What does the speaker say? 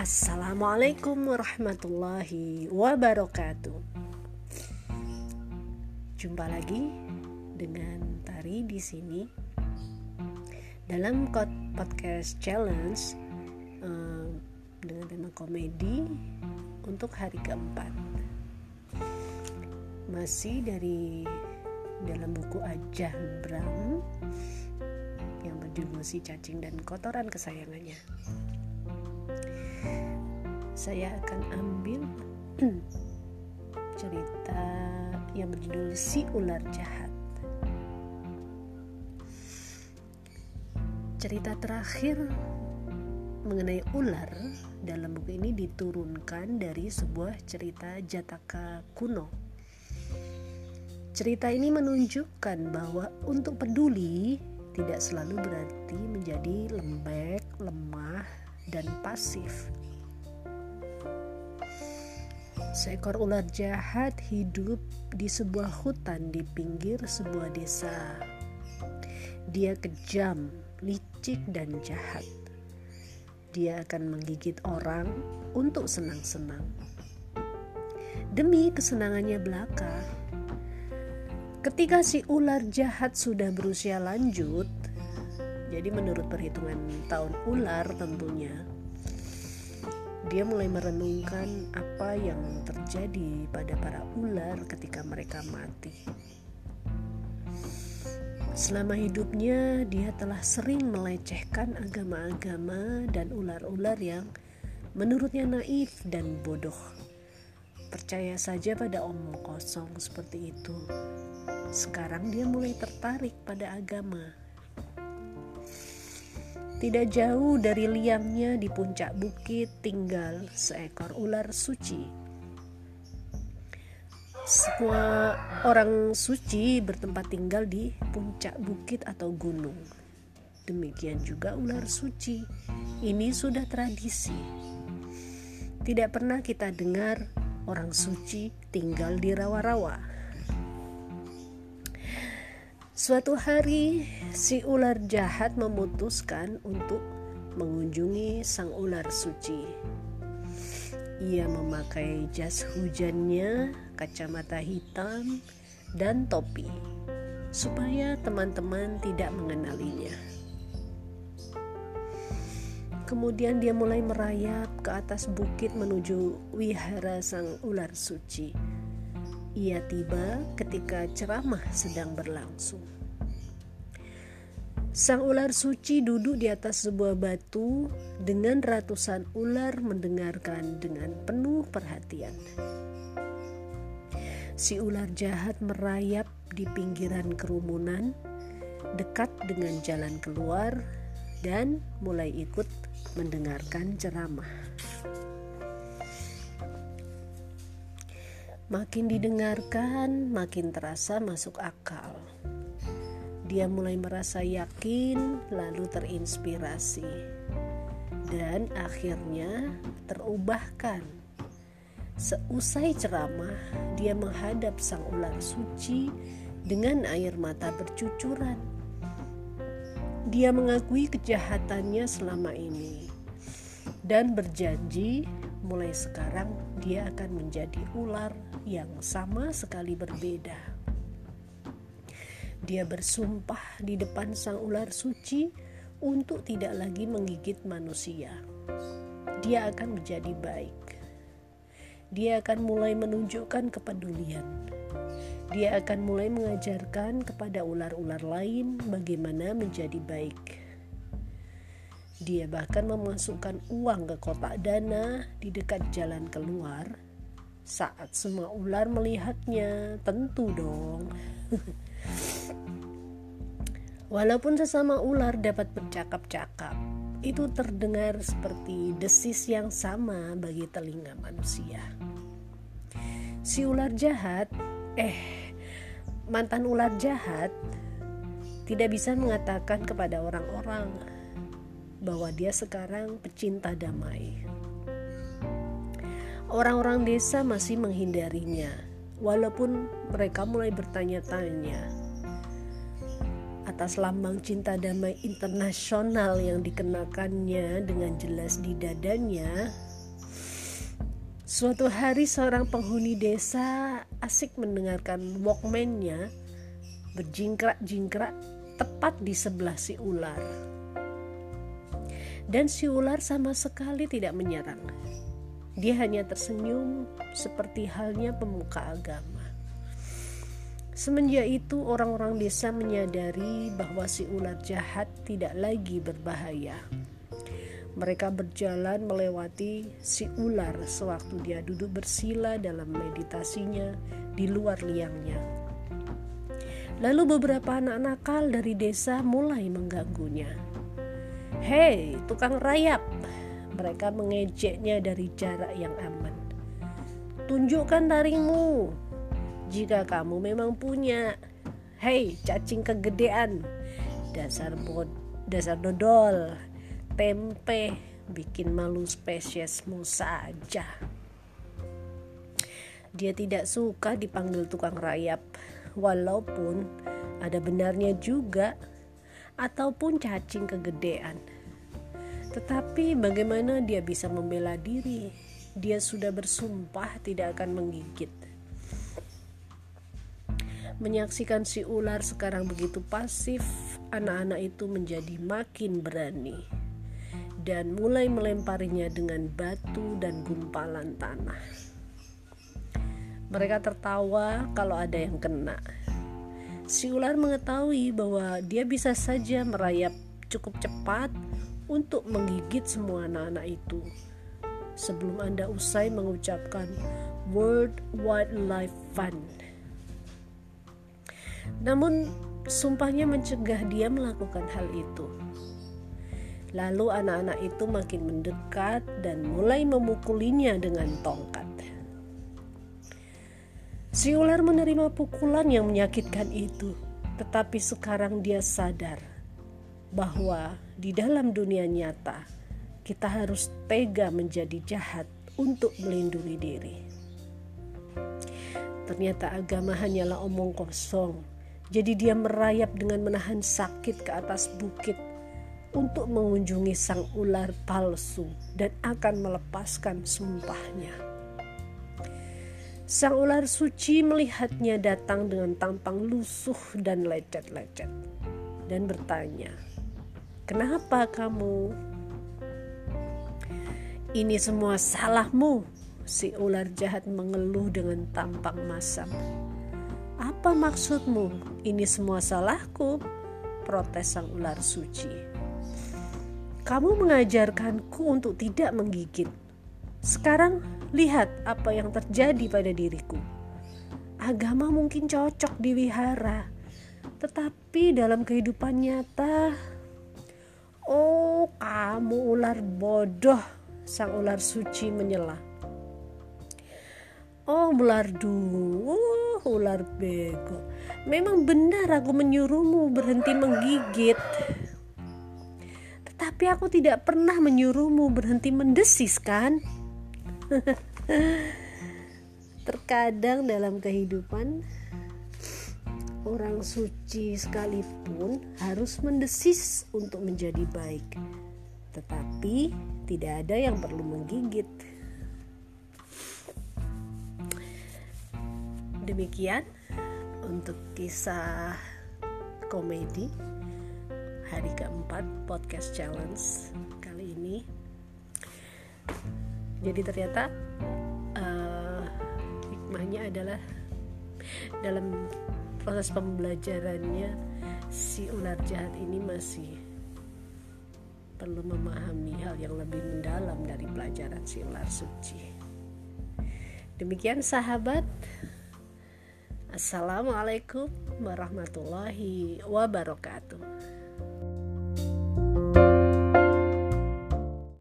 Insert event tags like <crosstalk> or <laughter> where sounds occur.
Assalamualaikum warahmatullahi wabarakatuh. Jumpa lagi dengan Tari di sini dalam podcast challenge um, dengan tema komedi untuk hari keempat. Masih dari dalam buku Ajah Bram yang berjudul Si Cacing dan Kotoran Kesayangannya saya akan ambil <clears throat> cerita yang berjudul Si Ular Jahat. Cerita terakhir mengenai ular dalam buku ini diturunkan dari sebuah cerita Jataka kuno. Cerita ini menunjukkan bahwa untuk peduli tidak selalu berarti menjadi lembek, lemah, dan pasif. Seekor ular jahat hidup di sebuah hutan di pinggir sebuah desa. Dia kejam, licik, dan jahat. Dia akan menggigit orang untuk senang-senang. Demi kesenangannya belaka, ketika si ular jahat sudah berusia lanjut, jadi menurut perhitungan tahun ular tentunya, dia mulai merenungkan apa yang terjadi pada para ular ketika mereka mati. Selama hidupnya, dia telah sering melecehkan agama-agama dan ular-ular yang menurutnya naif dan bodoh. Percaya saja pada omong kosong seperti itu. Sekarang dia mulai tertarik pada agama tidak jauh dari liangnya di puncak bukit tinggal seekor ular suci. Semua orang suci bertempat tinggal di puncak bukit atau gunung. Demikian juga ular suci. Ini sudah tradisi. Tidak pernah kita dengar orang suci tinggal di rawa-rawa. Suatu hari, si ular jahat memutuskan untuk mengunjungi sang ular suci. Ia memakai jas hujannya, kacamata hitam, dan topi supaya teman-teman tidak mengenalinya. Kemudian dia mulai merayap ke atas bukit menuju wihara sang ular suci ia tiba ketika ceramah sedang berlangsung. Sang ular suci duduk di atas sebuah batu dengan ratusan ular mendengarkan dengan penuh perhatian. Si ular jahat merayap di pinggiran kerumunan, dekat dengan jalan keluar, dan mulai ikut mendengarkan ceramah. Makin didengarkan, makin terasa masuk akal. Dia mulai merasa yakin, lalu terinspirasi, dan akhirnya terubahkan. Seusai ceramah, dia menghadap sang ular suci dengan air mata bercucuran. Dia mengakui kejahatannya selama ini dan berjanji mulai sekarang dia akan menjadi ular yang sama sekali berbeda. Dia bersumpah di depan sang ular suci untuk tidak lagi menggigit manusia. Dia akan menjadi baik. Dia akan mulai menunjukkan kepedulian. Dia akan mulai mengajarkan kepada ular-ular lain bagaimana menjadi baik dia bahkan memasukkan uang ke kotak dana di dekat jalan keluar. Saat semua ular melihatnya, tentu dong. <laughs> Walaupun sesama ular dapat bercakap-cakap, itu terdengar seperti desis yang sama bagi telinga manusia. Si ular jahat, eh, mantan ular jahat, tidak bisa mengatakan kepada orang-orang bahwa dia sekarang pecinta damai. Orang-orang desa masih menghindarinya, walaupun mereka mulai bertanya-tanya atas lambang cinta damai internasional yang dikenakannya dengan jelas di dadanya. Suatu hari seorang penghuni desa asik mendengarkan walkman-nya berjingkrak-jingkrak tepat di sebelah si ular. Dan si ular sama sekali tidak menyerang. Dia hanya tersenyum seperti halnya pemuka agama. Semenjak itu orang-orang desa menyadari bahwa si ular jahat tidak lagi berbahaya. Mereka berjalan melewati si ular sewaktu dia duduk bersila dalam meditasinya di luar liangnya. Lalu beberapa anak nakal dari desa mulai mengganggunya. Hei, tukang rayap! Mereka mengejeknya dari jarak yang aman. Tunjukkan taringmu jika kamu memang punya. Hei, cacing kegedean! Dasar bod, dasar dodol tempe bikin malu spesiesmu saja. Dia tidak suka dipanggil tukang rayap, walaupun ada benarnya juga, ataupun cacing kegedean. Tetapi bagaimana dia bisa membela diri? Dia sudah bersumpah tidak akan menggigit. Menyaksikan si ular sekarang begitu pasif, anak-anak itu menjadi makin berani dan mulai melemparinya dengan batu dan gumpalan tanah. Mereka tertawa kalau ada yang kena. Si ular mengetahui bahwa dia bisa saja merayap cukup cepat untuk menggigit semua anak-anak itu. Sebelum Anda usai mengucapkan World Wildlife Fund. Namun sumpahnya mencegah dia melakukan hal itu. Lalu anak-anak itu makin mendekat dan mulai memukulinya dengan tongkat. Si ular menerima pukulan yang menyakitkan itu, tetapi sekarang dia sadar bahwa di dalam dunia nyata kita harus tega menjadi jahat untuk melindungi diri. Ternyata agama hanyalah omong kosong. Jadi dia merayap dengan menahan sakit ke atas bukit untuk mengunjungi sang ular palsu dan akan melepaskan sumpahnya. Sang ular suci melihatnya datang dengan tampang lusuh dan lecet-lecet dan bertanya, "Kenapa kamu?" "Ini semua salahmu," si ular jahat mengeluh dengan tampang masam. "Apa maksudmu? Ini semua salahku," protes sang ular suci. Kamu mengajarkanku untuk tidak menggigit. Sekarang lihat apa yang terjadi pada diriku. Agama mungkin cocok diwihara, tetapi dalam kehidupan nyata, oh kamu ular bodoh, sang ular suci menyela. Oh ular dulu, ular bego. Memang benar aku menyuruhmu berhenti menggigit. Tapi aku tidak pernah menyuruhmu berhenti mendesis kan? <laughs> Terkadang dalam kehidupan orang suci sekalipun harus mendesis untuk menjadi baik. Tetapi tidak ada yang perlu menggigit. Demikian untuk kisah komedi hari keempat podcast challenge kali ini jadi ternyata uh, hikmahnya adalah dalam proses pembelajarannya si ular jahat ini masih perlu memahami hal yang lebih mendalam dari pelajaran si ular suci. Demikian sahabat. Assalamualaikum warahmatullahi wabarakatuh